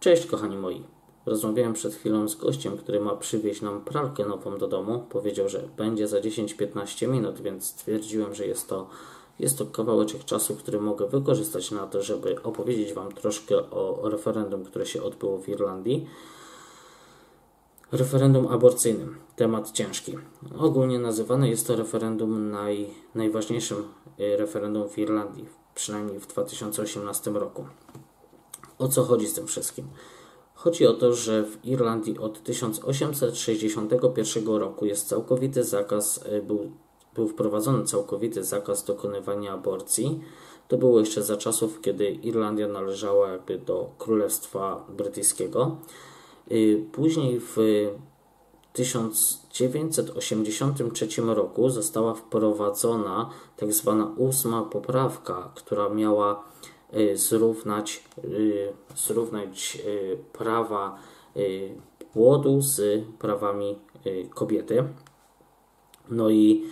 Cześć kochani moi. Rozmawiałem przed chwilą z gościem, który ma przywieźć nam pralkę nową do domu. Powiedział, że będzie za 10-15 minut, więc stwierdziłem, że jest to, jest to kawałeczek czasu, który mogę wykorzystać na to, żeby opowiedzieć Wam troszkę o referendum, które się odbyło w Irlandii. Referendum aborcyjnym. Temat ciężki. Ogólnie nazywane jest to referendum naj, najważniejszym e, referendum w Irlandii, przynajmniej w 2018 roku. O co chodzi z tym wszystkim? Chodzi o to, że w Irlandii od 1861 roku jest całkowity zakaz, e, był, był wprowadzony całkowity zakaz dokonywania aborcji. To było jeszcze za czasów, kiedy Irlandia należała jakby do Królestwa Brytyjskiego. E, później w 1983 roku została wprowadzona tak zwana ósma poprawka, która miała Y, zrównać, y, zrównać y, prawa płodu z prawami kobiety. No i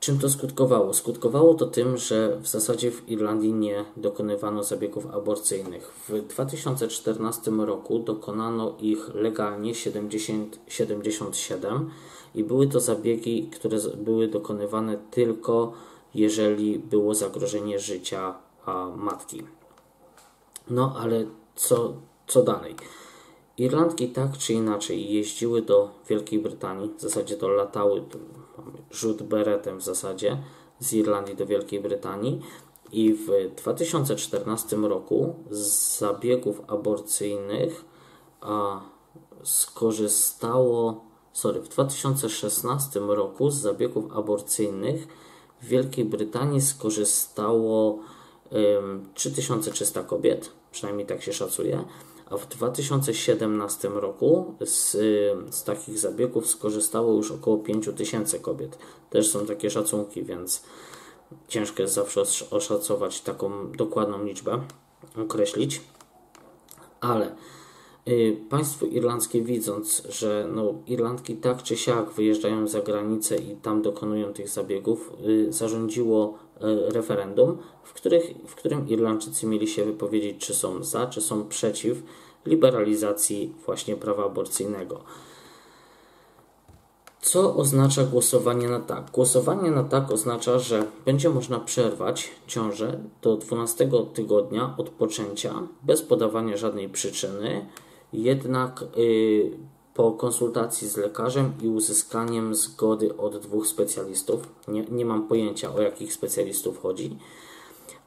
czym to skutkowało? Skutkowało to tym, że w zasadzie w Irlandii nie dokonywano zabiegów aborcyjnych. W 2014 roku dokonano ich legalnie 70, 77 i były to zabiegi, które były dokonywane tylko jeżeli było zagrożenie życia matki. No ale co, co dalej? Irlandki tak czy inaczej jeździły do Wielkiej Brytanii, w zasadzie to latały, rzut beretem w zasadzie z Irlandii do Wielkiej Brytanii i w 2014 roku z zabiegów aborcyjnych a, skorzystało, sorry, w 2016 roku z zabiegów aborcyjnych w Wielkiej Brytanii skorzystało 3300 kobiet, przynajmniej tak się szacuje, a w 2017 roku z, z takich zabiegów skorzystało już około 5000 kobiet. Też są takie szacunki, więc ciężko jest zawsze oszacować taką dokładną liczbę, określić, ale państwo irlandzkie widząc, że no, Irlandki tak czy siak wyjeżdżają za granicę i tam dokonują tych zabiegów, y, zarządziło E, referendum, w, których, w którym Irlandczycy mieli się wypowiedzieć, czy są za, czy są przeciw liberalizacji właśnie prawa aborcyjnego. Co oznacza głosowanie na tak? Głosowanie na tak oznacza, że będzie można przerwać ciążę do 12 tygodnia od poczęcia bez podawania żadnej przyczyny, jednak yy, po konsultacji z lekarzem i uzyskaniem zgody od dwóch specjalistów. Nie, nie mam pojęcia o jakich specjalistów chodzi,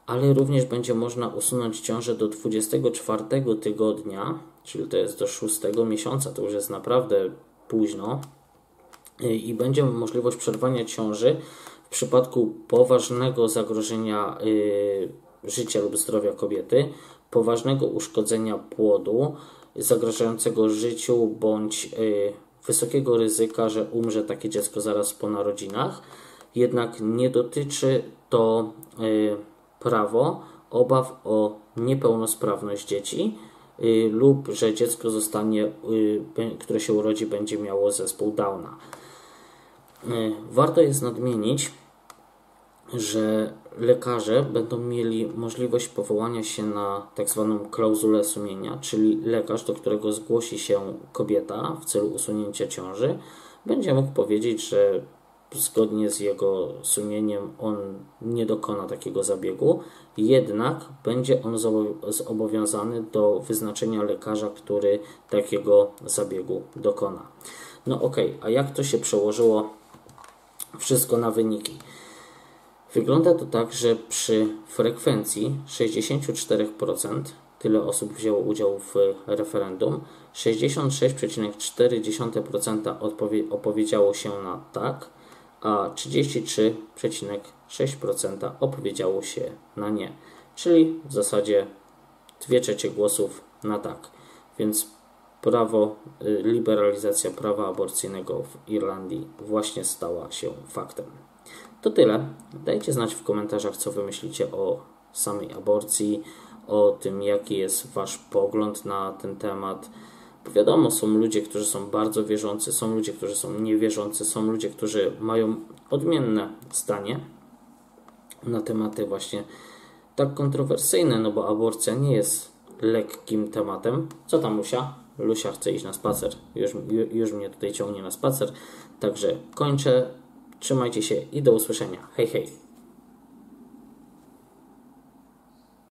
ale również będzie można usunąć ciążę do 24 tygodnia, czyli to jest do 6 miesiąca, to już jest naprawdę późno. I będzie możliwość przerwania ciąży w przypadku poważnego zagrożenia y, życia lub zdrowia kobiety, poważnego uszkodzenia płodu, zagrażającego życiu bądź y, wysokiego ryzyka, że umrze takie dziecko zaraz po narodzinach. Jednak nie dotyczy to y, prawo obaw o niepełnosprawność dzieci y, lub że dziecko zostanie, które się urodzi, będzie miało zespół Downa. Warto jest nadmienić, że lekarze będą mieli możliwość powołania się na tak zwaną klauzulę sumienia, czyli lekarz, do którego zgłosi się kobieta w celu usunięcia ciąży, będzie mógł powiedzieć, że zgodnie z jego sumieniem on nie dokona takiego zabiegu, jednak będzie on zobowiązany do wyznaczenia lekarza, który takiego zabiegu dokona. No ok, a jak to się przełożyło wszystko na wyniki? Wygląda to tak, że przy frekwencji 64% tyle osób wzięło udział w referendum, 66,4% odpowie- opowiedziało się na tak, a 33,6% opowiedziało się na nie. Czyli w zasadzie 2 trzecie głosów na tak. Więc prawo, y, liberalizacja prawa aborcyjnego w Irlandii właśnie stała się faktem. To tyle. Dajcie znać w komentarzach, co wy myślicie o samej aborcji, o tym, jaki jest wasz pogląd na ten temat. Bo wiadomo, są ludzie, którzy są bardzo wierzący, są ludzie, którzy są niewierzący, są ludzie, którzy mają odmienne zdanie na tematy właśnie tak kontrowersyjne, no bo aborcja nie jest lekkim tematem. Co tam Lusia? Lusia chce iść na spacer. Już, już mnie tutaj ciągnie na spacer. Także kończę. Trzymajcie się i do usłyszenia. Hej, hej.